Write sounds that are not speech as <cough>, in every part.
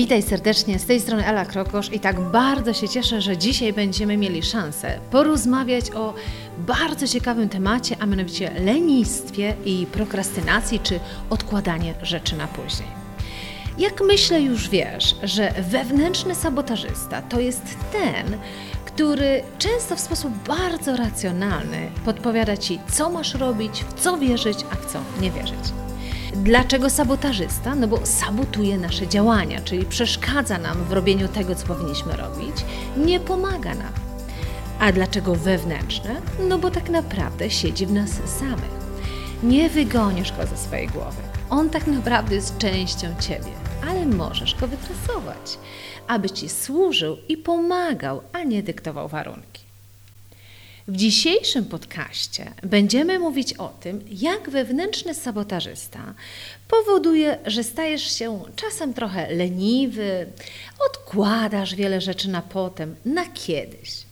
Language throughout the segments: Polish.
Witaj serdecznie, z tej strony Ela Krokosz i tak bardzo się cieszę, że dzisiaj będziemy mieli szansę porozmawiać o bardzo ciekawym temacie, a mianowicie lenistwie i prokrastynacji, czy odkładanie rzeczy na później. Jak myślę już wiesz, że wewnętrzny sabotażysta to jest ten, który często w sposób bardzo racjonalny podpowiada Ci, co masz robić, w co wierzyć, a w co nie wierzyć. Dlaczego sabotażysta? No bo sabotuje nasze działania, czyli przeszkadza nam w robieniu tego, co powinniśmy robić, nie pomaga nam. A dlaczego wewnętrzne? No bo tak naprawdę siedzi w nas samych. Nie wygonisz go ze swojej głowy. On tak naprawdę jest częścią ciebie, ale możesz go wytresować, aby ci służył i pomagał, a nie dyktował warunki. W dzisiejszym podcaście będziemy mówić o tym, jak wewnętrzny sabotażysta powoduje, że stajesz się czasem trochę leniwy, odkładasz wiele rzeczy na potem, na kiedyś.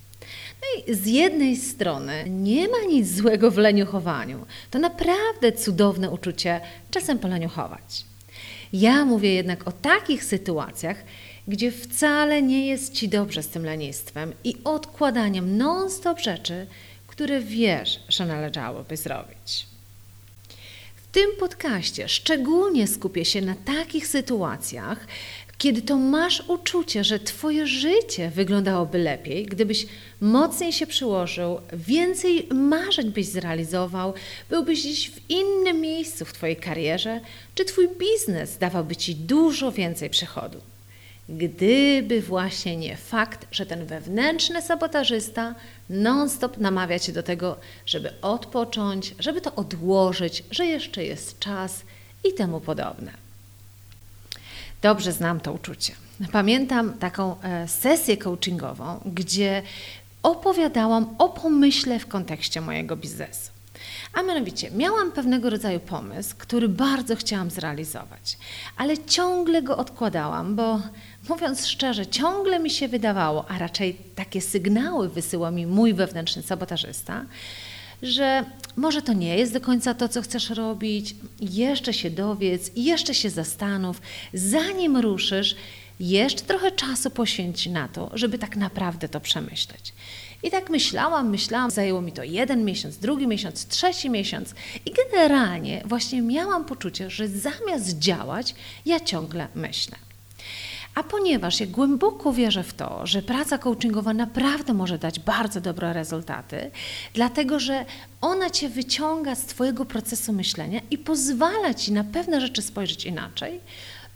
No i z jednej strony nie ma nic złego w leniuchowaniu. To naprawdę cudowne uczucie czasem poleniuchować. Ja mówię jednak o takich sytuacjach, gdzie wcale nie jest Ci dobrze z tym lenistwem i odkładaniem non-stop rzeczy, które wiesz, że należałoby zrobić. W tym podcaście szczególnie skupię się na takich sytuacjach, kiedy to masz uczucie, że Twoje życie wyglądałoby lepiej, gdybyś mocniej się przyłożył, więcej marzeń byś zrealizował, byłbyś gdzieś w innym miejscu w Twojej karierze, czy Twój biznes dawałby Ci dużo więcej przychodu gdyby właśnie nie fakt, że ten wewnętrzny sabotażysta non-stop namawia cię do tego, żeby odpocząć, żeby to odłożyć, że jeszcze jest czas i temu podobne. Dobrze znam to uczucie. Pamiętam taką e, sesję coachingową, gdzie opowiadałam o pomyśle w kontekście mojego biznesu. A mianowicie, miałam pewnego rodzaju pomysł, który bardzo chciałam zrealizować, ale ciągle go odkładałam, bo mówiąc szczerze, ciągle mi się wydawało, a raczej takie sygnały wysyła mi mój wewnętrzny sabotażysta, że może to nie jest do końca to, co chcesz robić, jeszcze się dowiedz, jeszcze się zastanów, zanim ruszysz, jeszcze trochę czasu poświęć na to, żeby tak naprawdę to przemyśleć. I tak myślałam, myślałam, zajęło mi to jeden miesiąc, drugi miesiąc, trzeci miesiąc i generalnie właśnie miałam poczucie, że zamiast działać, ja ciągle myślę. A ponieważ ja głęboko wierzę w to, że praca coachingowa naprawdę może dać bardzo dobre rezultaty, dlatego że ona cię wyciąga z Twojego procesu myślenia i pozwala ci na pewne rzeczy spojrzeć inaczej,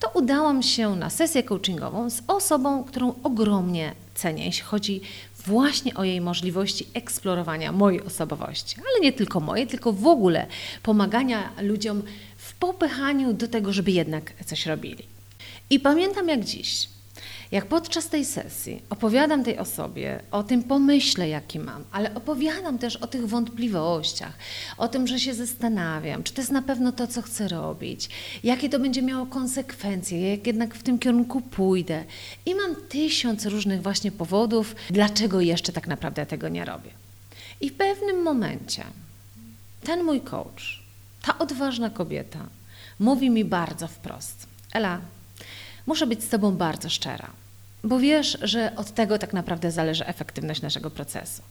to udałam się na sesję coachingową z osobą, którą ogromnie cenię, jeśli chodzi właśnie o jej możliwości eksplorowania mojej osobowości, ale nie tylko mojej, tylko w ogóle pomagania ludziom w popychaniu do tego, żeby jednak coś robili. I pamiętam jak dziś, jak podczas tej sesji opowiadam tej osobie o tym pomyśle, jaki mam, ale opowiadam też o tych wątpliwościach, o tym, że się zastanawiam, czy to jest na pewno to, co chcę robić, jakie to będzie miało konsekwencje, jak jednak w tym kierunku pójdę. I mam tysiąc różnych właśnie powodów, dlaczego jeszcze tak naprawdę tego nie robię. I w pewnym momencie ten mój coach, ta odważna kobieta, mówi mi bardzo wprost: Ela, muszę być z Tobą bardzo szczera, bo wiesz, że od tego tak naprawdę zależy efektywność naszego procesu.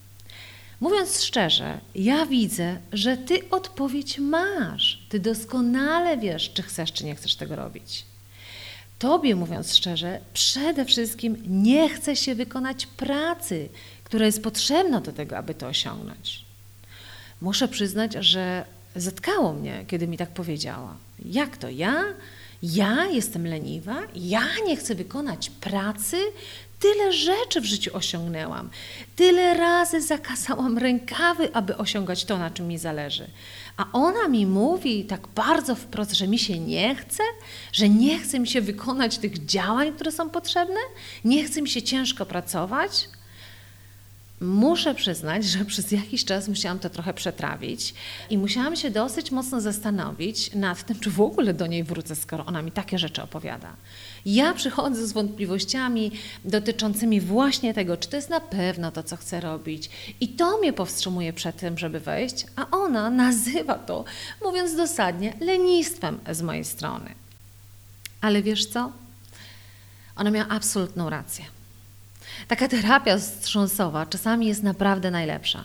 Mówiąc szczerze, ja widzę, że Ty odpowiedź masz. Ty doskonale wiesz, czy chcesz, czy nie chcesz tego robić. Tobie, mówiąc szczerze, przede wszystkim nie chce się wykonać pracy, która jest potrzebna do tego, aby to osiągnąć. Muszę przyznać, że zatkało mnie, kiedy mi tak powiedziała. Jak to ja? Ja jestem leniwa? Ja nie chcę wykonać pracy? Tyle rzeczy w życiu osiągnęłam. Tyle razy zakasałam rękawy, aby osiągać to, na czym mi zależy. A ona mi mówi tak bardzo wprost, że mi się nie chce, że nie chce mi się wykonać tych działań, które są potrzebne, nie chce mi się ciężko pracować. Muszę przyznać, że przez jakiś czas musiałam to trochę przetrawić i musiałam się dosyć mocno zastanowić nad tym, czy w ogóle do niej wrócę, skoro ona mi takie rzeczy opowiada. Ja przychodzę z wątpliwościami dotyczącymi właśnie tego, czy to jest na pewno to, co chcę robić. I to mnie powstrzymuje przed tym, żeby wejść, a ona nazywa to, mówiąc dosadnie, lenistwem z mojej strony. Ale wiesz co? Ona miała absolutną rację. Taka terapia wstrząsowa czasami jest naprawdę najlepsza.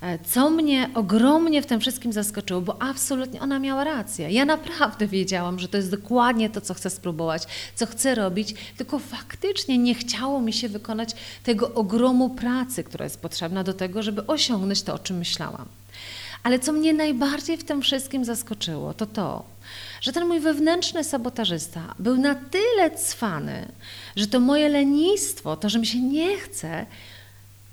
E, co mnie ogromnie w tym wszystkim zaskoczyło, bo absolutnie ona miała rację. Ja naprawdę wiedziałam, że to jest dokładnie to, co chcę spróbować, co chcę robić, tylko faktycznie nie chciało mi się wykonać tego ogromu pracy, która jest potrzebna do tego, żeby osiągnąć to, o czym myślałam. Ale co mnie najbardziej w tym wszystkim zaskoczyło, to to, że ten mój wewnętrzny sabotażysta był na tyle cwany, że to moje lenistwo, to, że mi się nie chce,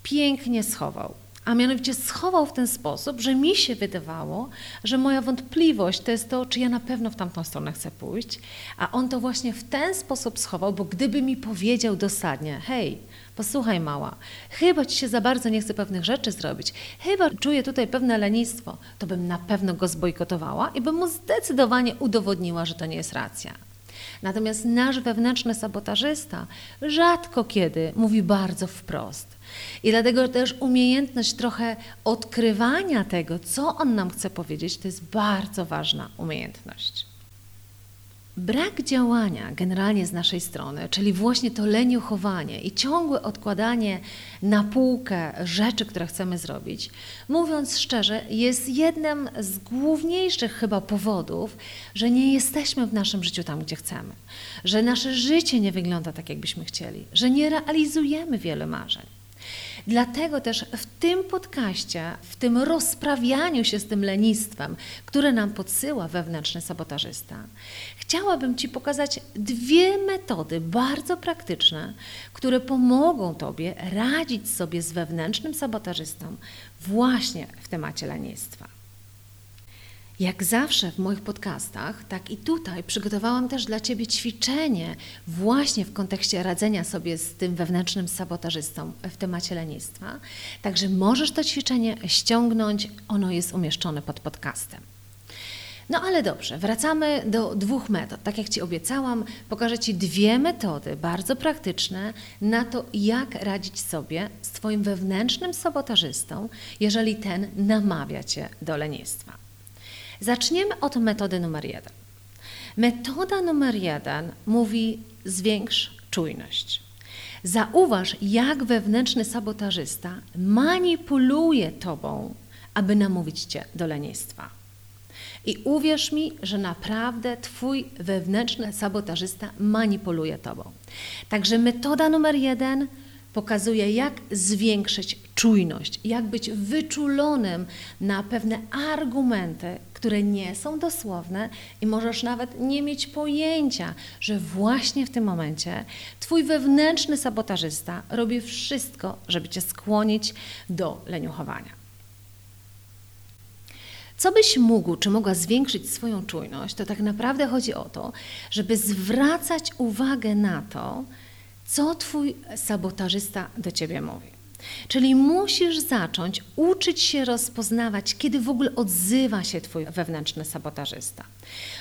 pięknie schował. A mianowicie schował w ten sposób, że mi się wydawało, że moja wątpliwość to jest to, czy ja na pewno w tamtą stronę chcę pójść, a on to właśnie w ten sposób schował, bo gdyby mi powiedział dosadnie, hej, posłuchaj mała, chyba ci się za bardzo nie chce pewnych rzeczy zrobić, chyba czuję tutaj pewne lenistwo, to bym na pewno go zbojkotowała i bym mu zdecydowanie udowodniła, że to nie jest racja. Natomiast nasz wewnętrzny sabotażysta rzadko kiedy mówi bardzo wprost. I dlatego też umiejętność trochę odkrywania tego, co on nam chce powiedzieć, to jest bardzo ważna umiejętność. Brak działania generalnie z naszej strony, czyli właśnie to leniuchowanie i ciągłe odkładanie na półkę rzeczy, które chcemy zrobić, mówiąc szczerze, jest jednym z główniejszych chyba powodów, że nie jesteśmy w naszym życiu tam, gdzie chcemy, że nasze życie nie wygląda tak, jakbyśmy chcieli, że nie realizujemy wiele marzeń. Dlatego też w tym podcaście, w tym rozprawianiu się z tym lenistwem, które nam podsyła wewnętrzny sabotażysta, chciałabym Ci pokazać dwie metody bardzo praktyczne, które pomogą Tobie radzić sobie z wewnętrznym sabotażystą właśnie w temacie lenistwa. Jak zawsze w moich podcastach, tak i tutaj przygotowałam też dla Ciebie ćwiczenie właśnie w kontekście radzenia sobie z tym wewnętrznym sabotażystą w temacie lenistwa. Także możesz to ćwiczenie ściągnąć, ono jest umieszczone pod podcastem. No ale dobrze, wracamy do dwóch metod. Tak jak Ci obiecałam, pokażę Ci dwie metody bardzo praktyczne na to, jak radzić sobie z Twoim wewnętrznym sabotażystą, jeżeli ten namawia Cię do lenistwa. Zaczniemy od metody numer jeden. Metoda numer jeden mówi zwiększ czujność. Zauważ, jak wewnętrzny sabotażysta manipuluje tobą, aby namówić cię do lenistwa. I uwierz mi, że naprawdę Twój wewnętrzny sabotażysta manipuluje Tobą. Także metoda numer jeden pokazuje, jak zwiększyć czujność, jak być wyczulonym na pewne argumenty, które nie są dosłowne i możesz nawet nie mieć pojęcia, że właśnie w tym momencie Twój wewnętrzny sabotażysta robi wszystko, żeby Cię skłonić do leniuchowania. Co byś mógł, czy mogła zwiększyć swoją czujność, to tak naprawdę chodzi o to, żeby zwracać uwagę na to, co Twój sabotażysta do Ciebie mówi. Czyli musisz zacząć uczyć się rozpoznawać, kiedy w ogóle odzywa się Twój wewnętrzny sabotażysta.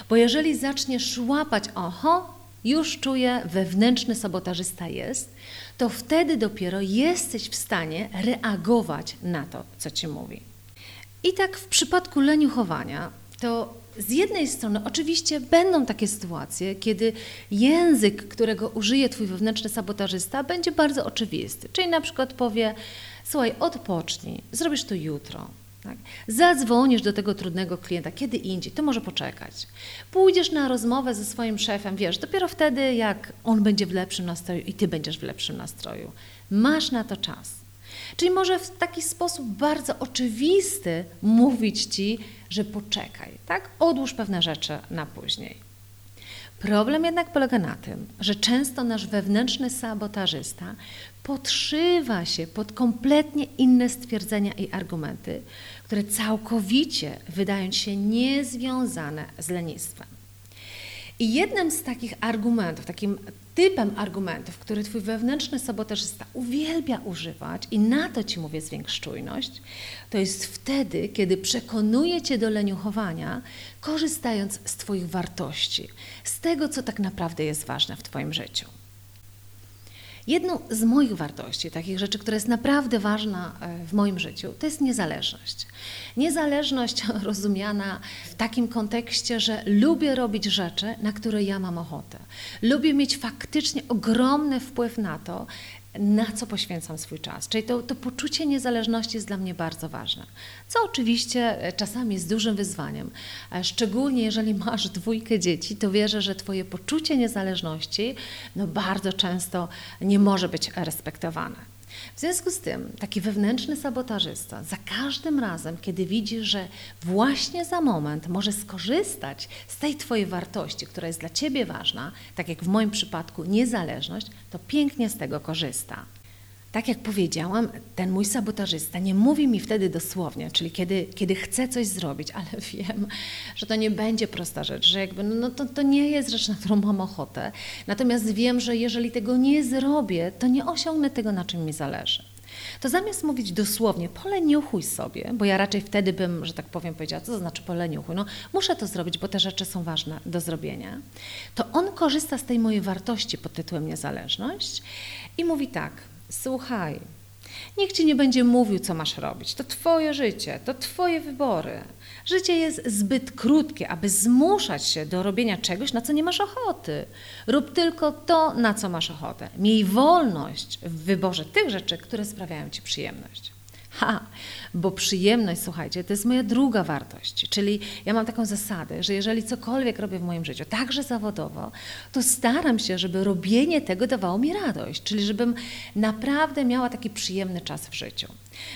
Bo jeżeli zaczniesz łapać, oho, już czuję, wewnętrzny sabotażysta jest, to wtedy dopiero jesteś w stanie reagować na to, co Ci mówi. I tak w przypadku leniuchowania, to z jednej strony oczywiście będą takie sytuacje, kiedy język, którego użyje Twój wewnętrzny sabotażysta, będzie bardzo oczywisty. Czyli na przykład powie, słuchaj, odpocznij, zrobisz to jutro. Tak? Zadzwonisz do tego trudnego klienta kiedy indziej, to może poczekać. Pójdziesz na rozmowę ze swoim szefem, wiesz, dopiero wtedy, jak on będzie w lepszym nastroju i ty będziesz w lepszym nastroju. Masz na to czas. Czyli może w taki sposób bardzo oczywisty mówić ci, że poczekaj, tak? Odłóż pewne rzeczy na później. Problem jednak polega na tym, że często nasz wewnętrzny sabotażysta podszywa się pod kompletnie inne stwierdzenia i argumenty, które całkowicie wydają się niezwiązane z lenistwem. I jednym z takich argumentów, takim typem argumentów, który twój wewnętrzny sabotażysta uwielbia używać, i na to ci mówię zwiększ czujność, to jest wtedy, kiedy przekonuje cię do leniuchowania, korzystając z twoich wartości, z tego, co tak naprawdę jest ważne w twoim życiu. Jedną z moich wartości, takich rzeczy, która jest naprawdę ważna e, w moim życiu, to jest niezależność. Niezależność <laughs> rozumiana w takim kontekście, że lubię robić rzeczy, na które ja mam ochotę. Lubię mieć faktycznie ogromny wpływ na to, na co poświęcam swój czas. Czyli to, to poczucie niezależności jest dla mnie bardzo ważne. Co oczywiście e, czasami jest dużym wyzwaniem. E, szczególnie jeżeli masz dwójkę dzieci, to wierzę, że Twoje poczucie niezależności no bardzo często nie może być respektowane. W związku z tym taki wewnętrzny sabotażysta za każdym razem, kiedy widzi, że właśnie za moment może skorzystać z tej Twojej wartości, która jest dla Ciebie ważna, tak jak w moim przypadku niezależność, to pięknie z tego korzysta. Tak jak powiedziałam, ten mój sabotażysta nie mówi mi wtedy dosłownie, czyli kiedy, kiedy chcę coś zrobić, ale <laughs> wiem, że to nie będzie prosta rzecz, że jakby, no, no to, to nie jest rzecz, na którą mam ochotę. Natomiast wiem, że jeżeli tego nie zrobię, to nie osiągnę tego, na czym mi zależy. To zamiast mówić dosłownie, poleniuchuj sobie, bo ja raczej wtedy bym, że tak powiem, powiedziała, co to znaczy poleniuchuj, no muszę to zrobić, bo te rzeczy są ważne do zrobienia, to on korzysta z tej mojej wartości pod tytułem niezależność i mówi tak – Słuchaj, nikt ci nie będzie mówił, co masz robić. To twoje życie, to twoje wybory. Życie jest zbyt krótkie, aby zmuszać się do robienia czegoś, na co nie masz ochoty. Rób tylko to, na co masz ochotę. Miej wolność w wyborze tych rzeczy, które sprawiają ci przyjemność. Ha, bo przyjemność, słuchajcie, to jest moja druga wartość. Czyli ja mam taką zasadę, że jeżeli cokolwiek robię w moim życiu, także zawodowo, to staram się, żeby robienie tego dawało mi radość, czyli żebym naprawdę miała taki przyjemny czas w życiu.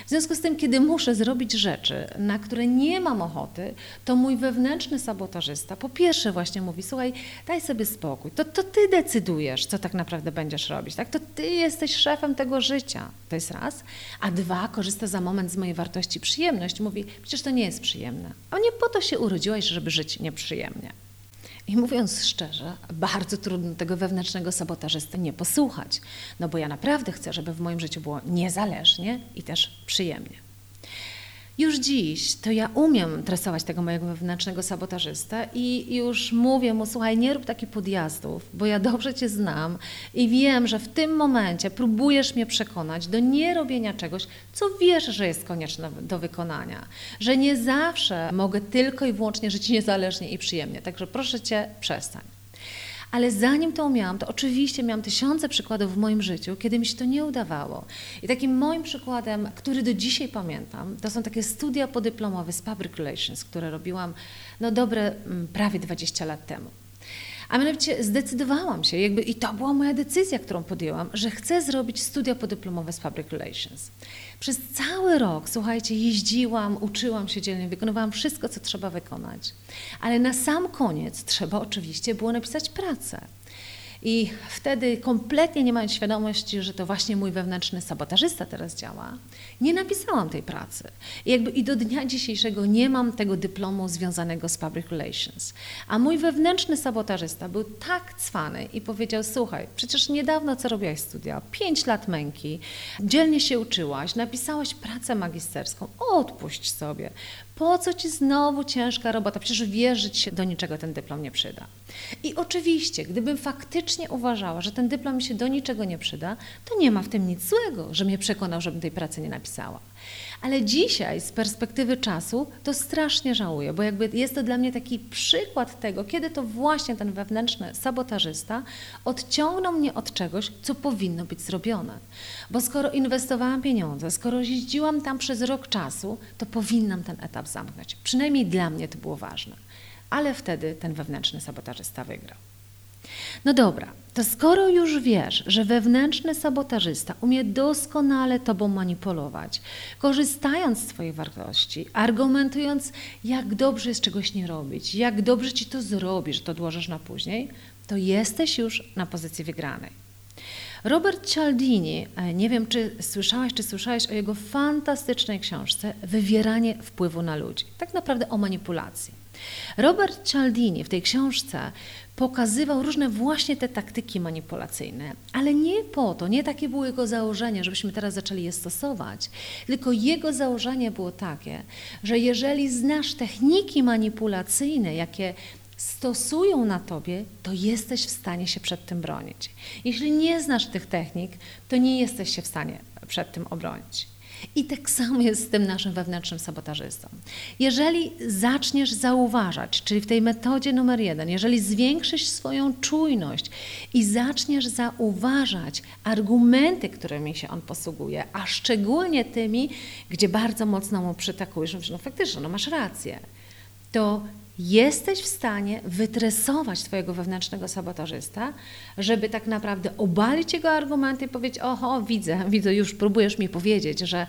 W związku z tym, kiedy muszę zrobić rzeczy, na które nie mam ochoty, to mój wewnętrzny sabotażysta po pierwsze właśnie mówi, słuchaj, daj sobie spokój, to, to ty decydujesz, co tak naprawdę będziesz robić, tak? to ty jesteś szefem tego życia, to jest raz, a dwa, korzysta za moment z mojej wartości przyjemność, mówi, przecież to nie jest przyjemne, a nie po to się urodziłaś, żeby żyć nieprzyjemnie. I mówiąc szczerze, bardzo trudno tego wewnętrznego sabotażysty nie posłuchać, no bo ja naprawdę chcę, żeby w moim życiu było niezależnie i też przyjemnie. Już dziś to ja umiem tresować tego mojego wewnętrznego sabotażystę i już mówię mu, słuchaj, nie rób takich podjazdów, bo ja dobrze Cię znam i wiem, że w tym momencie próbujesz mnie przekonać do nierobienia czegoś, co wiesz, że jest konieczne do wykonania, że nie zawsze mogę tylko i wyłącznie żyć niezależnie i przyjemnie, także proszę Cię, przestań. Ale zanim to umiałam, to oczywiście miałam tysiące przykładów w moim życiu, kiedy mi się to nie udawało. I takim moim przykładem, który do dzisiaj pamiętam, to są takie studia podyplomowe z Public Relations, które robiłam no dobre mm, prawie 20 lat temu. A mianowicie zdecydowałam się, jakby, i to była moja decyzja, którą podjęłam, że chcę zrobić studia podyplomowe z Public Relations. Przez cały rok, słuchajcie, jeździłam, uczyłam się dzielnie, wykonywałam wszystko, co trzeba wykonać. Ale na sam koniec trzeba oczywiście było napisać pracę. I wtedy, kompletnie nie mając świadomości, że to właśnie mój wewnętrzny sabotażysta teraz działa, nie napisałam tej pracy. I, jakby, I do dnia dzisiejszego nie mam tego dyplomu związanego z Public Relations. A mój wewnętrzny sabotażysta był tak cwany i powiedział: Słuchaj, przecież niedawno co robiłaś studia? Pięć lat męki, dzielnie się uczyłaś, napisałaś pracę magisterską, odpuść sobie. Po co ci znowu ciężka robota? Przecież ci się do niczego ten dyplom nie przyda. I oczywiście, gdybym faktycznie uważała, że ten dyplom mi się do niczego nie przyda, to nie ma w tym nic złego, że mnie przekonał, żebym tej pracy nie napisała. Ale dzisiaj z perspektywy czasu to strasznie żałuję, bo jakby jest to dla mnie taki przykład tego, kiedy to właśnie ten wewnętrzny sabotażysta odciągnął mnie od czegoś, co powinno być zrobione. Bo skoro inwestowałam pieniądze, skoro jeździłam tam przez rok czasu, to powinnam ten etap zamknąć. Przynajmniej dla mnie to było ważne. Ale wtedy ten wewnętrzny sabotażysta wygrał. No dobra, to skoro już wiesz, że wewnętrzny sabotażysta umie doskonale tobą manipulować, korzystając z twojej wartości, argumentując, jak dobrze jest czegoś nie robić, jak dobrze ci to zrobi, że to odłożysz na później, to jesteś już na pozycji wygranej. Robert Cialdini, e, nie wiem czy słyszałaś, czy słyszałeś o jego fantastycznej książce Wywieranie wpływu na ludzi. Tak naprawdę o manipulacji. Robert Cialdini w tej książce pokazywał różne właśnie te taktyki manipulacyjne, ale nie po to, nie takie było jego założenie, żebyśmy teraz zaczęli je stosować, tylko jego założenie było takie, że jeżeli znasz techniki manipulacyjne, jakie stosują na tobie, to jesteś w stanie się przed tym bronić. Jeśli nie znasz tych technik, to nie jesteś się w stanie przed tym obronić. I tak samo jest z tym naszym wewnętrznym sabotażystą. Jeżeli zaczniesz zauważać, czyli w tej metodzie numer jeden, jeżeli zwiększysz swoją czujność i zaczniesz zauważać argumenty, którymi się on posługuje, a szczególnie tymi, gdzie bardzo mocno mu przytakujesz, no faktycznie, no masz rację, to jesteś w stanie wytresować Twojego wewnętrznego sabotażysta, żeby tak naprawdę obalić jego argumenty i powiedzieć: Oho, widzę, widzę, już próbujesz mi powiedzieć, że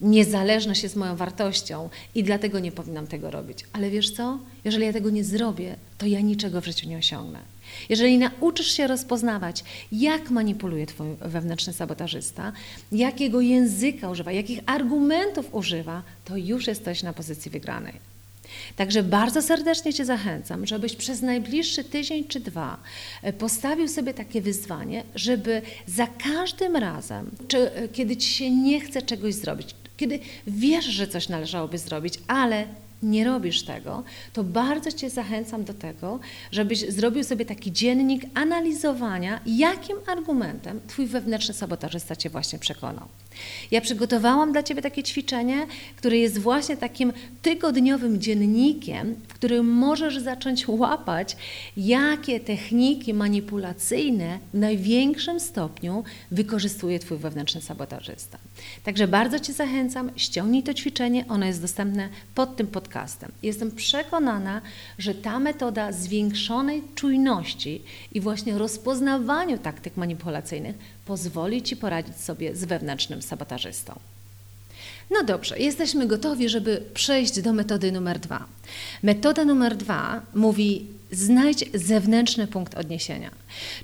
niezależność jest moją wartością i dlatego nie powinnam tego robić. Ale wiesz co? Jeżeli ja tego nie zrobię, to ja niczego w życiu nie osiągnę. Jeżeli nauczysz się rozpoznawać, jak manipuluje Twój wewnętrzny sabotażysta, jakiego języka używa, jakich argumentów używa, to już jesteś na pozycji wygranej. Także bardzo serdecznie Cię zachęcam, żebyś przez najbliższy tydzień czy dwa e, postawił sobie takie wyzwanie, żeby za każdym razem, czy, e, kiedy Ci się nie chce czegoś zrobić, kiedy wiesz, że coś należałoby zrobić, ale nie robisz tego, to bardzo Cię zachęcam do tego, żebyś zrobił sobie taki dziennik analizowania, jakim argumentem Twój wewnętrzny sabotażysta Cię właśnie przekonał. Ja przygotowałam dla Ciebie takie ćwiczenie, które jest właśnie takim tygodniowym dziennikiem, w którym możesz zacząć łapać, jakie techniki manipulacyjne w największym stopniu wykorzystuje Twój wewnętrzny sabotażysta. Także bardzo Cię zachęcam, ściągnij to ćwiczenie, ono jest dostępne pod tym podcastem. Jestem przekonana, że ta metoda zwiększonej czujności i właśnie rozpoznawaniu taktyk manipulacyjnych pozwoli Ci poradzić sobie z wewnętrznym sabotażystą. No dobrze, jesteśmy gotowi, żeby przejść do metody numer dwa. Metoda numer dwa mówi: znajdź zewnętrzny punkt odniesienia.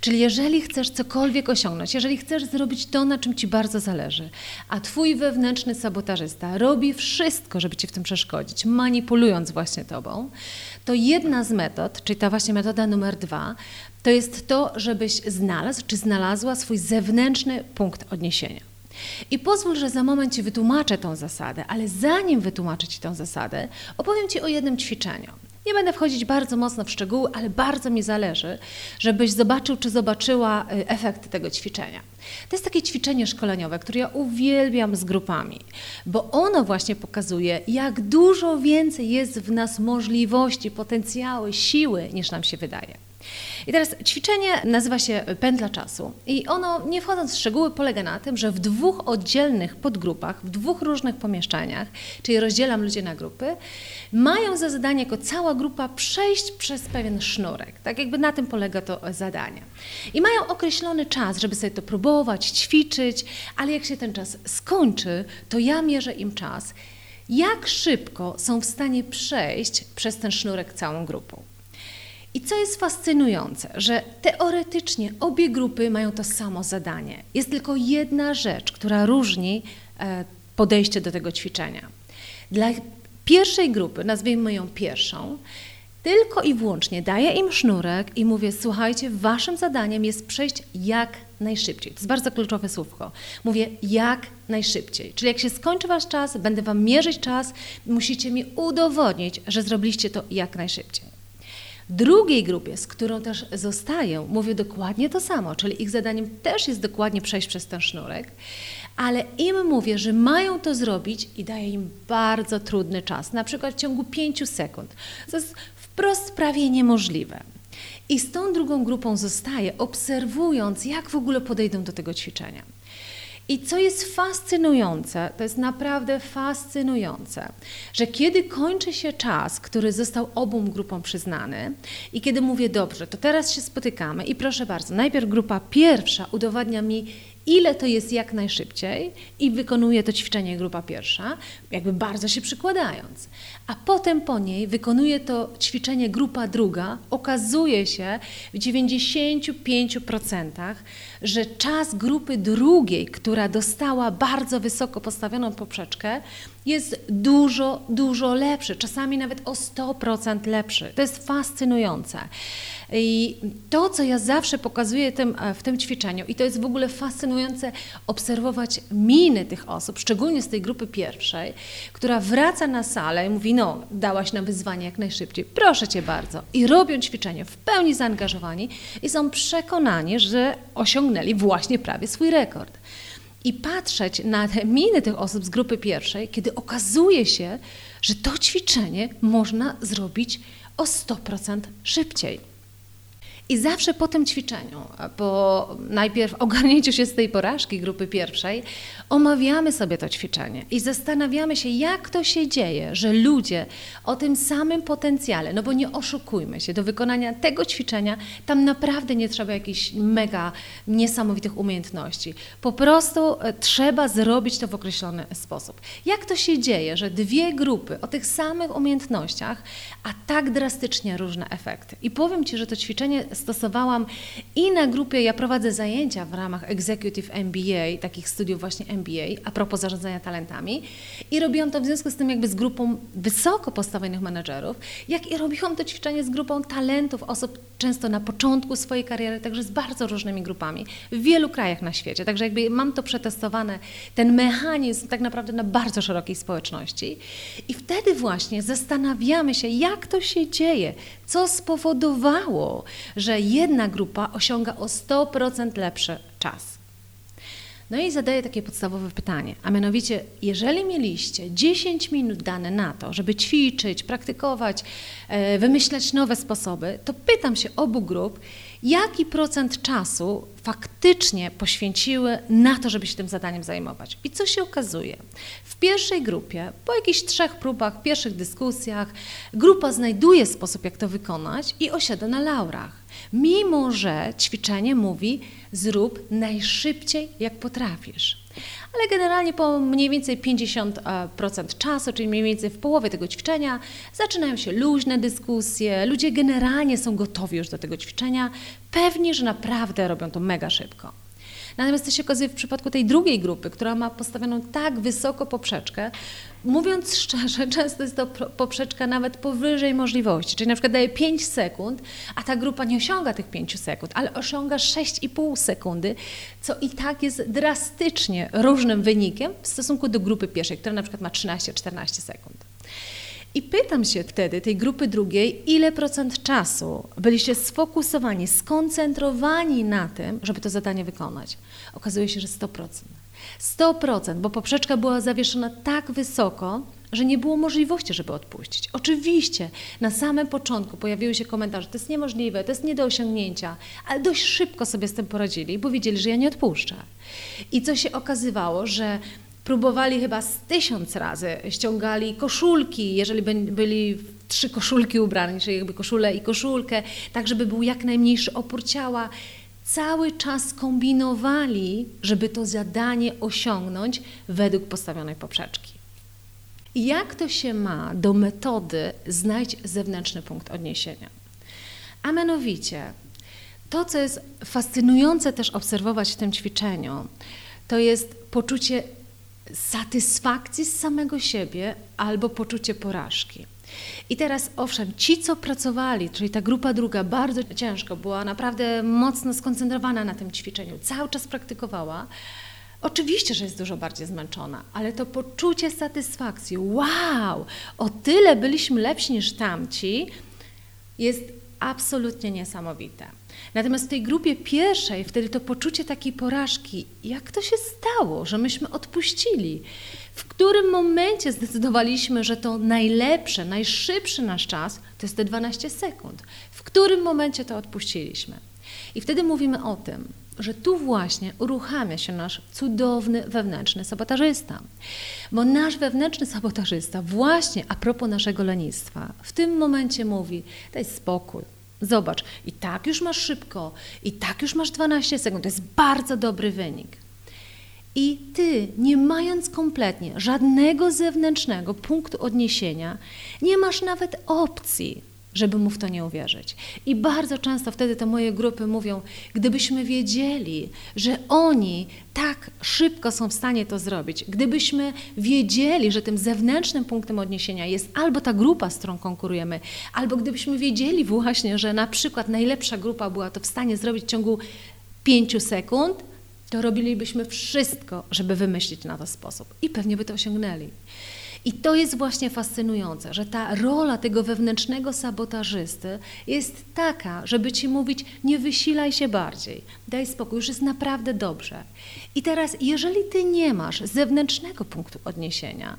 Czyli jeżeli chcesz cokolwiek osiągnąć, jeżeli chcesz zrobić to, na czym ci bardzo zależy, a twój wewnętrzny sabotażysta robi wszystko, żeby ci w tym przeszkodzić, manipulując właśnie tobą, to jedna z metod, czyli ta właśnie metoda numer dwa, to jest to, żebyś znalazł czy znalazła swój zewnętrzny punkt odniesienia. I pozwól, że za moment Ci wytłumaczę tą zasadę, ale zanim wytłumaczę Ci tą zasadę, opowiem Ci o jednym ćwiczeniu. Nie będę wchodzić bardzo mocno w szczegóły, ale bardzo mi zależy, żebyś zobaczył czy zobaczyła y, efekt tego ćwiczenia. To jest takie ćwiczenie szkoleniowe, które ja uwielbiam z grupami, bo ono właśnie pokazuje, jak dużo więcej jest w nas możliwości, potencjały, siły, niż nam się wydaje. I teraz ćwiczenie nazywa się pętla czasu i ono, nie wchodząc w szczegóły, polega na tym, że w dwóch oddzielnych podgrupach, w dwóch różnych pomieszczeniach, czyli rozdzielam ludzi na grupy, mają za zadanie jako cała grupa przejść przez pewien sznurek. Tak jakby na tym polega to zadanie. I mają określony czas, żeby sobie to próbować, ćwiczyć, ale jak się ten czas skończy, to ja mierzę im czas, jak szybko są w stanie przejść przez ten sznurek całą grupą. I co jest fascynujące, że teoretycznie obie grupy mają to samo zadanie. Jest tylko jedna rzecz, która różni e, podejście do tego ćwiczenia. Dla pierwszej grupy, nazwijmy ją pierwszą, tylko i wyłącznie daję im sznurek i mówię: Słuchajcie, waszym zadaniem jest przejść jak najszybciej. To jest bardzo kluczowe słówko. Mówię jak najszybciej. Czyli jak się skończy wasz czas, będę wam mierzyć czas, musicie mi udowodnić, że zrobiliście to jak najszybciej. Drugiej grupie, z którą też zostaję, mówię dokładnie to samo, czyli ich zadaniem też jest dokładnie przejść przez ten sznurek, ale im mówię, że mają to zrobić i daję im bardzo trudny czas, na przykład w ciągu 5 sekund. To jest wprost prawie niemożliwe. I z tą drugą grupą zostaję, obserwując, jak w ogóle podejdą do tego ćwiczenia. I co jest fascynujące, to jest naprawdę fascynujące, że kiedy kończy się czas, który został obu grupom przyznany, i kiedy mówię dobrze, to teraz się spotykamy i proszę bardzo, najpierw grupa pierwsza udowadnia mi, ile to jest jak najszybciej i wykonuje to ćwiczenie grupa pierwsza, jakby bardzo się przykładając. A potem po niej wykonuje to ćwiczenie grupa druga. Okazuje się w 95%, że czas grupy drugiej, która dostała bardzo wysoko postawioną poprzeczkę, jest dużo, dużo lepszy, czasami nawet o 100% lepszy. To jest fascynujące. I to, co ja zawsze pokazuję tym, e, w tym ćwiczeniu, i to jest w ogóle fascynujące obserwować miny tych osób, szczególnie z tej grupy pierwszej, która wraca na salę i mówi: No, dałaś nam wyzwanie jak najszybciej, proszę cię bardzo. I robią ćwiczenie w pełni zaangażowani i są przekonani, że osiągnęli właśnie prawie swój rekord i patrzeć na te miny tych osób z grupy pierwszej, kiedy okazuje się, że to ćwiczenie można zrobić o 100% szybciej. I zawsze po tym ćwiczeniu, po najpierw <laughs> ogarnięciu się z tej porażki grupy pierwszej, omawiamy sobie to ćwiczenie i zastanawiamy się, jak to się dzieje, że ludzie o tym samym potencjale, no bo nie oszukujmy się, do wykonania tego ćwiczenia tam naprawdę nie trzeba jakichś mega niesamowitych umiejętności. Po prostu e, trzeba zrobić to w określony sposób. Jak to się dzieje, że dwie grupy o tych samych umiejętnościach, a tak drastycznie różne efekty? I powiem Ci, że to ćwiczenie stosowałam i na grupie, ja prowadzę zajęcia w ramach Executive MBA, takich studiów właśnie MBA, a propos zarządzania talentami i robiłam to w związku z tym jakby z grupą wysoko postawionych menedżerów, jak i robiłam to ćwiczenie z grupą talentów, osób często na początku swojej kariery, także z bardzo różnymi grupami w wielu krajach na świecie. Także jakby mam to przetestowane, ten mechanizm tak naprawdę na bardzo szerokiej społeczności. I wtedy właśnie zastanawiamy się, jak to się dzieje, co spowodowało, że jedna grupa osiąga o 100% lepszy czas. No i zadaję takie podstawowe pytanie, a mianowicie, jeżeli mieliście 10 minut dane na to, żeby ćwiczyć, praktykować, e, wymyślać nowe sposoby, to pytam się obu grup, jaki procent czasu faktycznie poświęciły na to, żeby się tym zadaniem zajmować. I co się okazuje? W pierwszej grupie, po jakichś trzech próbach, pierwszych dyskusjach, grupa znajduje sposób, jak to wykonać i osiada na laurach. Mimo, że ćwiczenie mówi, zrób najszybciej, jak potrafisz. Ale generalnie po mniej więcej 50% czasu, czyli mniej więcej w połowie tego ćwiczenia, zaczynają się luźne dyskusje. Ludzie generalnie są gotowi już do tego ćwiczenia, pewni, że naprawdę robią to mega szybko. Natomiast to się okazuje w przypadku tej drugiej grupy, która ma postawioną tak wysoko poprzeczkę, mówiąc <laughs> szczerze, często jest to poprzeczka nawet powyżej możliwości, czyli na przykład daje 5 sekund, a ta grupa nie osiąga tych 5 sekund, ale osiąga 6,5 sekundy, co i tak jest drastycznie różnym wynikiem w stosunku do grupy pierwszej, która na przykład ma 13-14 sekund. I pytam się wtedy tej grupy drugiej, ile procent czasu byliście sfokusowani, skoncentrowani na tym, żeby to zadanie wykonać. Okazuje się, że 100%. 100%, bo poprzeczka była zawieszona tak wysoko, że nie było możliwości, żeby odpuścić. Oczywiście na samym początku pojawiły się komentarze, to jest niemożliwe, to jest nie do osiągnięcia, ale dość szybko sobie z tym poradzili, bo wiedzieli, że ja nie odpuszczę. I co się okazywało, że próbowali chyba z tysiąc razy, ściągali koszulki, jeżeli byli trzy koszulki ubrane, czyli jakby koszulę i koszulkę, tak żeby był jak najmniejszy opór ciała. Cały czas kombinowali, żeby to zadanie osiągnąć według postawionej poprzeczki. Jak to się ma do metody znajdź zewnętrzny punkt odniesienia? A mianowicie, to, co jest fascynujące też obserwować w tym ćwiczeniu, to jest poczucie satysfakcji z samego siebie albo poczucie porażki. I teraz, owszem, ci, co pracowali, czyli ta grupa druga, bardzo ciężko, była naprawdę mocno skoncentrowana na tym ćwiczeniu, cały czas praktykowała. Oczywiście, że jest dużo bardziej zmęczona, ale to poczucie satysfakcji, wow, o tyle byliśmy lepsi niż tamci, jest absolutnie niesamowite. Natomiast w tej grupie pierwszej, wtedy to poczucie takiej porażki, jak to się stało, że myśmy odpuścili? W którym momencie zdecydowaliśmy, że to najlepsze, najszybszy nasz czas to jest te 12 sekund? W którym momencie to odpuściliśmy? I wtedy mówimy o tym, że tu właśnie uruchamia się nasz cudowny wewnętrzny sabotażysta. Bo nasz wewnętrzny sabotażysta, właśnie a propos naszego lenistwa, w tym momencie mówi: daj spokój. Zobacz, i tak już masz szybko, i tak już masz 12 sekund. To jest bardzo dobry wynik. I ty, nie mając kompletnie żadnego zewnętrznego punktu odniesienia, nie masz nawet opcji żeby mu w to nie uwierzyć. I bardzo często wtedy te moje grupy mówią, gdybyśmy wiedzieli, że oni tak szybko są w stanie to zrobić, gdybyśmy wiedzieli, że tym zewnętrznym punktem odniesienia jest albo ta grupa, z którą konkurujemy, albo gdybyśmy wiedzieli właśnie, że na przykład najlepsza grupa była to w stanie zrobić w ciągu pięciu sekund, to robilibyśmy wszystko, żeby wymyślić na to sposób i pewnie by to osiągnęli. I to jest właśnie fascynujące, że ta rola tego wewnętrznego sabotażysty jest taka, żeby ci mówić: nie wysilaj się bardziej, daj spokój, już jest naprawdę dobrze. I teraz, jeżeli ty nie masz zewnętrznego punktu odniesienia,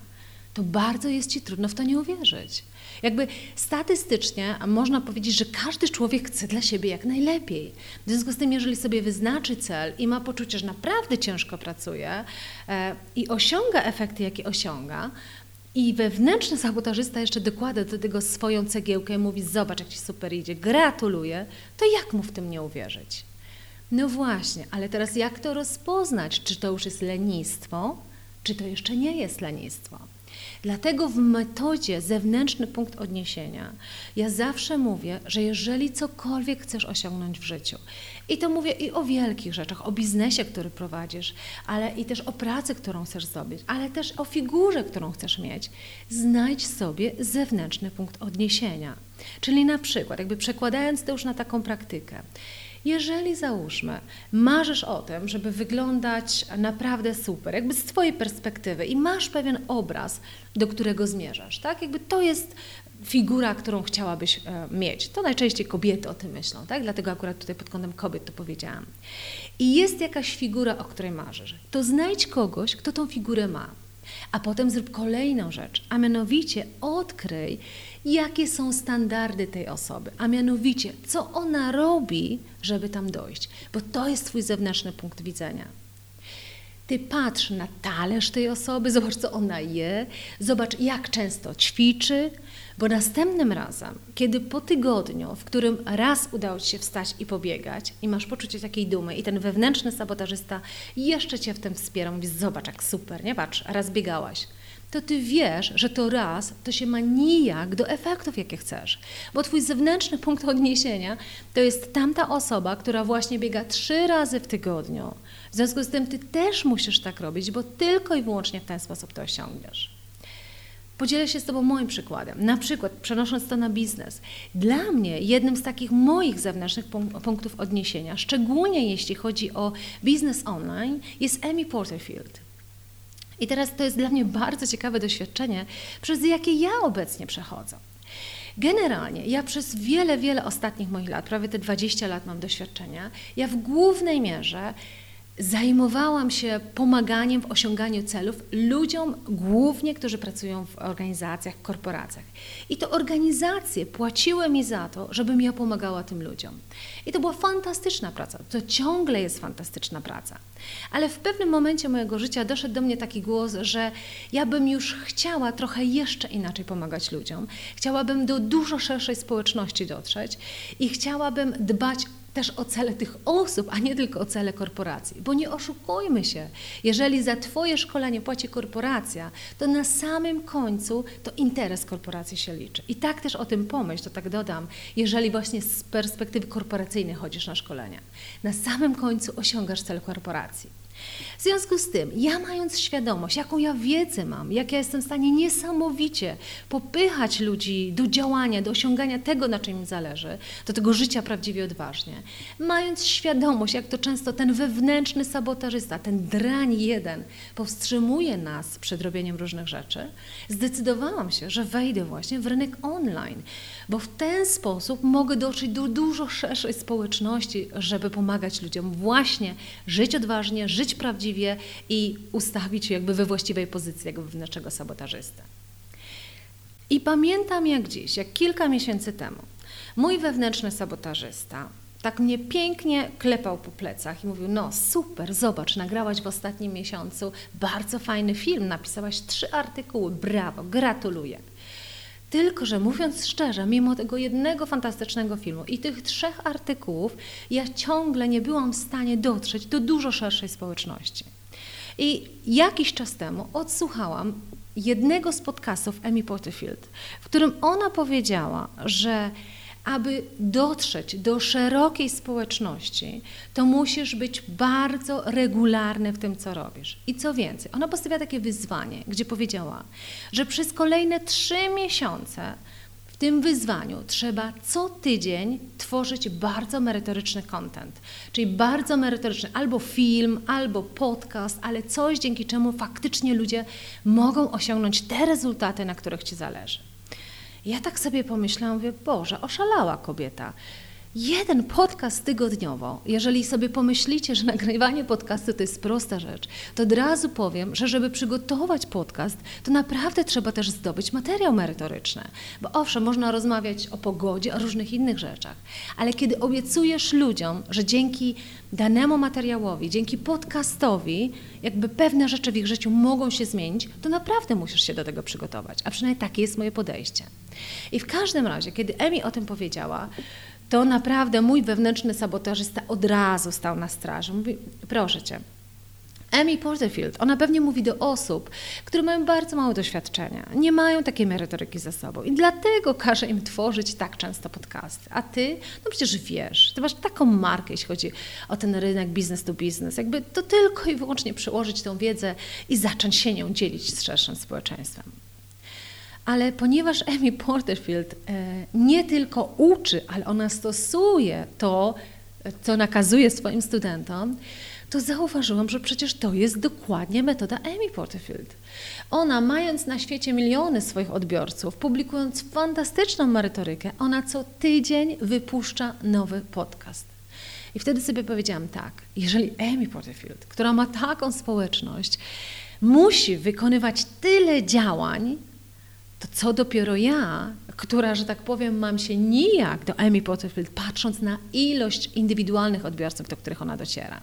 to bardzo jest ci trudno w to nie uwierzyć. Jakby statystycznie można powiedzieć, że każdy człowiek chce dla siebie jak najlepiej. W związku z tym, jeżeli sobie wyznaczy cel i ma poczucie, że naprawdę ciężko pracuje e, i osiąga efekty, jakie osiąga, i wewnętrzny sabotażysta jeszcze dokłada do tego swoją cegiełkę i mówi: Zobacz, jak ci super idzie, gratuluję. To jak mu w tym nie uwierzyć? No właśnie, ale teraz jak to rozpoznać? Czy to już jest lenistwo, czy to jeszcze nie jest lenistwo? Dlatego w metodzie zewnętrzny punkt odniesienia ja zawsze mówię, że jeżeli cokolwiek chcesz osiągnąć w życiu, i to mówię i o wielkich rzeczach, o biznesie, który prowadzisz, ale i też o pracy, którą chcesz zrobić, ale też o figurze, którą chcesz mieć, znajdź sobie zewnętrzny punkt odniesienia. Czyli na przykład, jakby przekładając to już na taką praktykę, jeżeli załóżmy, marzysz o tym, żeby wyglądać naprawdę super, jakby z Twojej perspektywy i masz pewien obraz, do którego zmierzasz, tak? Jakby to jest figura, którą chciałabyś e, mieć. To najczęściej kobiety o tym myślą, tak? Dlatego akurat tutaj pod kątem kobiet to powiedziałam. I jest jakaś figura, o której marzysz. To znajdź kogoś, kto tą figurę ma. A potem zrób kolejną rzecz, a mianowicie odkryj, jakie są standardy tej osoby, a mianowicie, co ona robi, żeby tam dojść, bo to jest Twój zewnętrzny punkt widzenia. Ty patrz na talerz tej osoby, zobacz, co ona je, zobacz, jak często ćwiczy, bo następnym razem, kiedy po tygodniu, w którym raz udało Ci się wstać i pobiegać i masz poczucie takiej dumy i ten wewnętrzny sabotażysta jeszcze Cię w tym wspiera, mówi, zobacz, jak super, nie? Patrz, raz biegałaś, to ty wiesz, że to raz to się ma nijak do efektów, jakie chcesz. Bo twój zewnętrzny punkt odniesienia to jest tamta osoba, która właśnie biega trzy razy w tygodniu. W związku z tym ty też musisz tak robić, bo tylko i wyłącznie w ten sposób to osiągniesz. Podzielę się z Tobą moim przykładem. Na przykład, przenosząc to na biznes. Dla mnie jednym z takich moich zewnętrznych punktów odniesienia, szczególnie jeśli chodzi o biznes online, jest Amy Porterfield. I teraz to jest dla mnie bardzo ciekawe doświadczenie, przez jakie ja obecnie przechodzę. Generalnie ja przez wiele, wiele ostatnich moich lat, prawie te 20 lat mam doświadczenia, ja w głównej mierze zajmowałam się pomaganiem w osiąganiu celów ludziom, głównie którzy pracują w organizacjach, korporacjach. I to organizacje płaciły mi za to, żebym ja pomagała tym ludziom. I to była fantastyczna praca. To ciągle jest fantastyczna praca. Ale w pewnym momencie mojego życia doszedł do mnie taki głos, że ja bym już chciała trochę jeszcze inaczej pomagać ludziom. Chciałabym do dużo szerszej społeczności dotrzeć i chciałabym dbać też o cele tych osób, a nie tylko o cele korporacji. Bo nie oszukujmy się, jeżeli za Twoje szkolenie płaci korporacja, to na samym końcu to interes korporacji się liczy. I tak też o tym pomyśl, to tak dodam, jeżeli właśnie z perspektywy korporacyjnej chodzisz na szkolenia. Na samym końcu osiągasz cel korporacji. W związku z tym, ja mając świadomość, jaką ja wiedzę mam, jak ja jestem w stanie niesamowicie popychać ludzi do działania, do osiągania tego, na czym im zależy, do tego życia prawdziwie odważnie, mając świadomość, jak to często ten wewnętrzny sabotażysta, ten drań jeden powstrzymuje nas przed robieniem różnych rzeczy, zdecydowałam się, że wejdę właśnie w rynek online, bo w ten sposób mogę dotrzeć do dużo szerszej społeczności, żeby pomagać ludziom właśnie żyć odważnie, żyć prawdziwie i ustawić jakby we właściwej pozycji jako wewnętrznego sabotażysty. I pamiętam jak dziś, jak kilka miesięcy temu, mój wewnętrzny sabotażysta tak mnie pięknie klepał po plecach i mówił: No, super, zobacz, nagrałaś w ostatnim miesiącu bardzo fajny film, napisałaś trzy artykuły, brawo, gratuluję. Tylko, że mówiąc szczerze, mimo tego jednego fantastycznego filmu i tych trzech artykułów, ja ciągle nie byłam w stanie dotrzeć do dużo szerszej społeczności. I jakiś czas temu odsłuchałam jednego z podcastów Amy Porterfield, w którym ona powiedziała, że aby dotrzeć do szerokiej społeczności, to musisz być bardzo regularny w tym, co robisz. I co więcej, ona postawia takie wyzwanie, gdzie powiedziała, że przez kolejne trzy miesiące w tym wyzwaniu trzeba co tydzień tworzyć bardzo merytoryczny content, czyli bardzo merytoryczny albo film, albo podcast, ale coś, dzięki czemu faktycznie ludzie mogą osiągnąć te rezultaty, na których Ci zależy. Ja tak sobie pomyślałam, mówię, Boże, oszalała kobieta. Jeden podcast tygodniowo, jeżeli sobie pomyślicie, że nagrywanie podcastu to jest prosta rzecz, to od razu powiem, że żeby przygotować podcast, to naprawdę trzeba też zdobyć materiał merytoryczny. Bo owszem, można rozmawiać o pogodzie, o różnych innych rzeczach, ale kiedy obiecujesz ludziom, że dzięki danemu materiałowi, dzięki podcastowi, jakby pewne rzeczy w ich życiu mogą się zmienić, to naprawdę musisz się do tego przygotować. A przynajmniej takie jest moje podejście. I w każdym razie, kiedy Emi o tym powiedziała, to naprawdę mój wewnętrzny sabotażysta od razu stał na straży. Mówi, proszę Cię, Amy Porterfield, ona pewnie mówi do osób, które mają bardzo mało doświadczenia, nie mają takiej merytoryki za sobą i dlatego każe im tworzyć tak często podcasty. A ty, no przecież wiesz, ty masz taką markę, jeśli chodzi o ten rynek business to business, jakby to tylko i wyłącznie przełożyć tą wiedzę i zacząć się nią dzielić z szerszym społeczeństwem. Ale ponieważ <laughs> Amy Porterfield e, nie tylko uczy, ale ona stosuje to, co nakazuje swoim studentom, to zauważyłam, że przecież to jest dokładnie metoda Amy Porterfield. Ona, mając na świecie miliony swoich odbiorców, publikując fantastyczną merytorykę, ona co tydzień wypuszcza nowy podcast. I wtedy sobie powiedziałam tak, jeżeli Amy Porterfield, która ma taką społeczność, musi wykonywać tyle działań, to co dopiero ja, która, że tak powiem, mam się nijak do Amy Porterfield, patrząc na ilość indywidualnych odbiorców, do których ona dociera.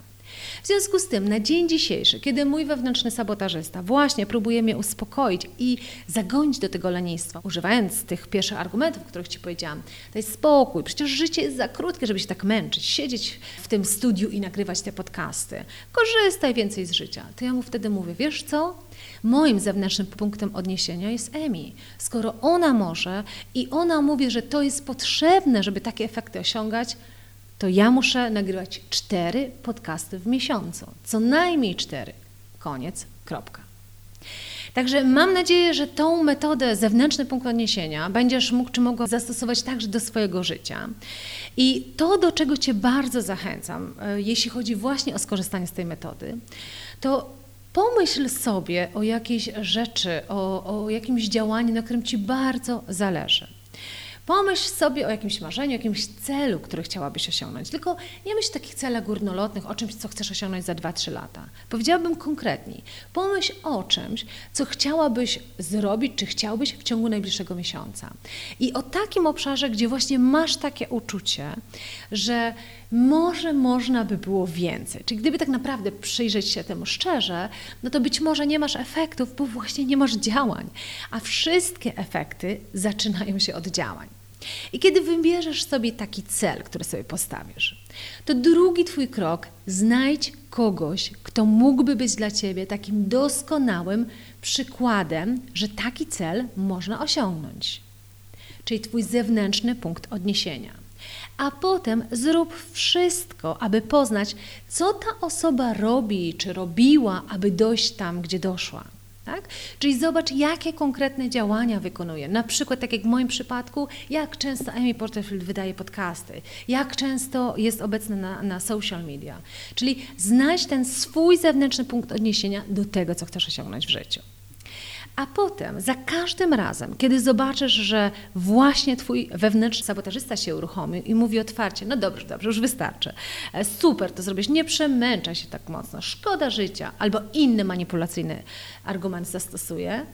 W związku z tym, na dzień dzisiejszy, kiedy mój wewnętrzny sabotażysta właśnie próbuje mnie uspokoić i zagonić do tego lenistwa, używając tych pierwszych argumentów, o których Ci powiedziałam, jest spokój, przecież życie jest za krótkie, żeby się tak męczyć, siedzieć w tym studiu i nagrywać te podcasty. Korzystaj więcej z życia. To ja mu wtedy mówię, wiesz co? Moim zewnętrznym punktem odniesienia jest Emi. Skoro ona może i ona mówi, że to jest potrzebne, żeby takie efekty osiągać, to ja muszę nagrywać cztery podcasty w miesiącu. Co najmniej cztery. Koniec, kropka. Także mam nadzieję, że tą metodę zewnętrzny punkt odniesienia będziesz mógł czy mogła zastosować także do swojego życia. I to, do czego Cię bardzo zachęcam, e, jeśli chodzi właśnie o skorzystanie z tej metody, to pomyśl sobie o jakiejś rzeczy, o, o jakimś działaniu, na którym Ci bardzo zależy. Pomyśl sobie o jakimś marzeniu, jakimś celu, który chciałabyś osiągnąć. Tylko nie myśl o takich celach górnolotnych, o czymś, co chcesz osiągnąć za 2-3 lata. Powiedziałabym konkretniej. Pomyśl o czymś, co chciałabyś zrobić, czy chciałbyś w ciągu najbliższego miesiąca. I o takim obszarze, gdzie właśnie masz takie uczucie, że może można by było więcej. Czyli gdyby tak naprawdę przyjrzeć się temu szczerze, no to być może nie masz efektów, bo właśnie nie masz działań. A wszystkie efekty zaczynają się od działań. I kiedy wybierzesz sobie taki cel, który sobie postawisz, to drugi Twój krok znajdź kogoś, kto mógłby być dla Ciebie takim doskonałym przykładem, że taki cel można osiągnąć. Czyli Twój zewnętrzny punkt odniesienia. A potem zrób wszystko, aby poznać, co ta osoba robi czy robiła, aby dojść tam, gdzie doszła. Tak? Czyli zobacz, jakie konkretne działania wykonuje. Na przykład, tak jak w moim przypadku, jak często Amy Porterfield wydaje podcasty, jak często jest obecna na, na social media. Czyli znajdź ten swój zewnętrzny punkt odniesienia do tego, co chcesz osiągnąć w życiu. A potem, za każdym razem, kiedy zobaczysz, że właśnie twój wewnętrzny sabotażysta się uruchomił i mówi otwarcie, no dobrze, dobrze, już wystarczy, e, super, to zrobisz, nie przemęczaj się tak mocno, szkoda życia, albo inny manipulacyjny argument zastosuje,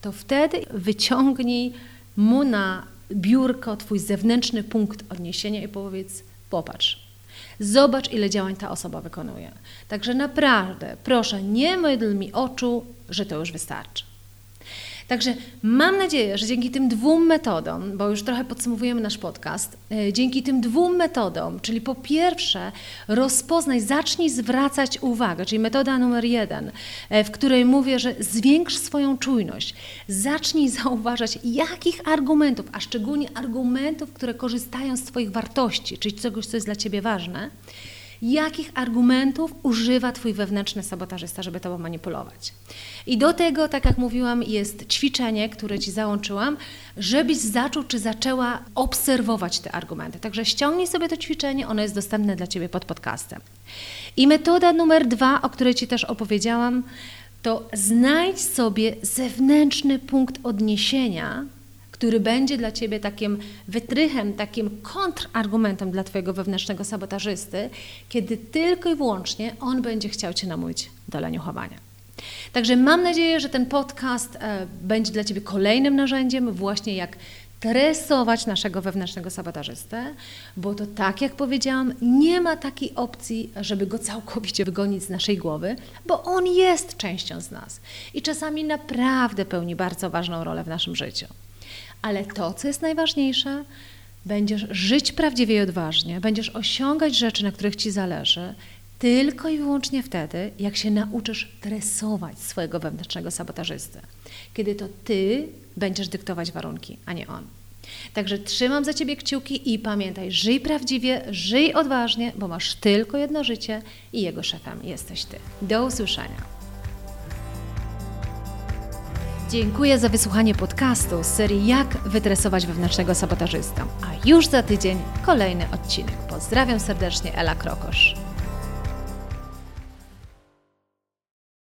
to wtedy wyciągnij mu na biurko twój zewnętrzny punkt odniesienia i powiedz, popatrz, Zobacz, ile działań ta osoba wykonuje. Także naprawdę, proszę, nie mydl mi oczu, że to już wystarczy. Także mam nadzieję, że dzięki tym dwóm metodom, bo już trochę podsumowujemy nasz podcast, e, dzięki tym dwóm metodom, czyli po pierwsze rozpoznaj, zacznij zwracać uwagę, czyli metoda numer jeden, e, w której mówię, że zwiększ swoją czujność, zacznij zauważać, jakich argumentów, a szczególnie argumentów, które korzystają z Twoich wartości, czyli czegoś, co jest dla Ciebie ważne, jakich argumentów używa Twój wewnętrzny sabotażysta, żeby Tobą manipulować. I do tego, tak jak mówiłam, jest ćwiczenie, które Ci załączyłam, żebyś zaczął czy zaczęła obserwować te argumenty. Także ściągnij sobie to ćwiczenie, ono jest dostępne dla Ciebie pod podcastem. I metoda numer dwa, o której Ci też opowiedziałam, to znajdź sobie zewnętrzny punkt odniesienia, który będzie dla Ciebie takim wytrychem, takim kontrargumentem dla Twojego wewnętrznego sabotażysty, kiedy tylko i wyłącznie on będzie chciał Cię namówić do leniuchowania. Także mam nadzieję, że ten podcast e, będzie dla Ciebie kolejnym narzędziem, właśnie jak tresować naszego wewnętrznego sabotażystę, bo to tak jak powiedziałam, nie ma takiej opcji, żeby go całkowicie wygonić z naszej głowy, bo on jest częścią z nas i czasami naprawdę pełni bardzo ważną rolę w naszym życiu. Ale to, co jest najważniejsze, będziesz żyć prawdziwie i odważnie, będziesz osiągać rzeczy, na których ci zależy, tylko i wyłącznie wtedy, jak się nauczysz tresować swojego wewnętrznego sabotażystę. Kiedy to ty będziesz dyktować warunki, a nie on. Także trzymam za ciebie kciuki i pamiętaj, żyj prawdziwie, żyj odważnie, bo masz tylko jedno życie i jego szefem jesteś ty. Do usłyszenia. Dziękuję za wysłuchanie podcastu z serii Jak wytresować wewnętrznego sabotażystę. A już za tydzień kolejny odcinek. Pozdrawiam serdecznie, Ela Krokosz.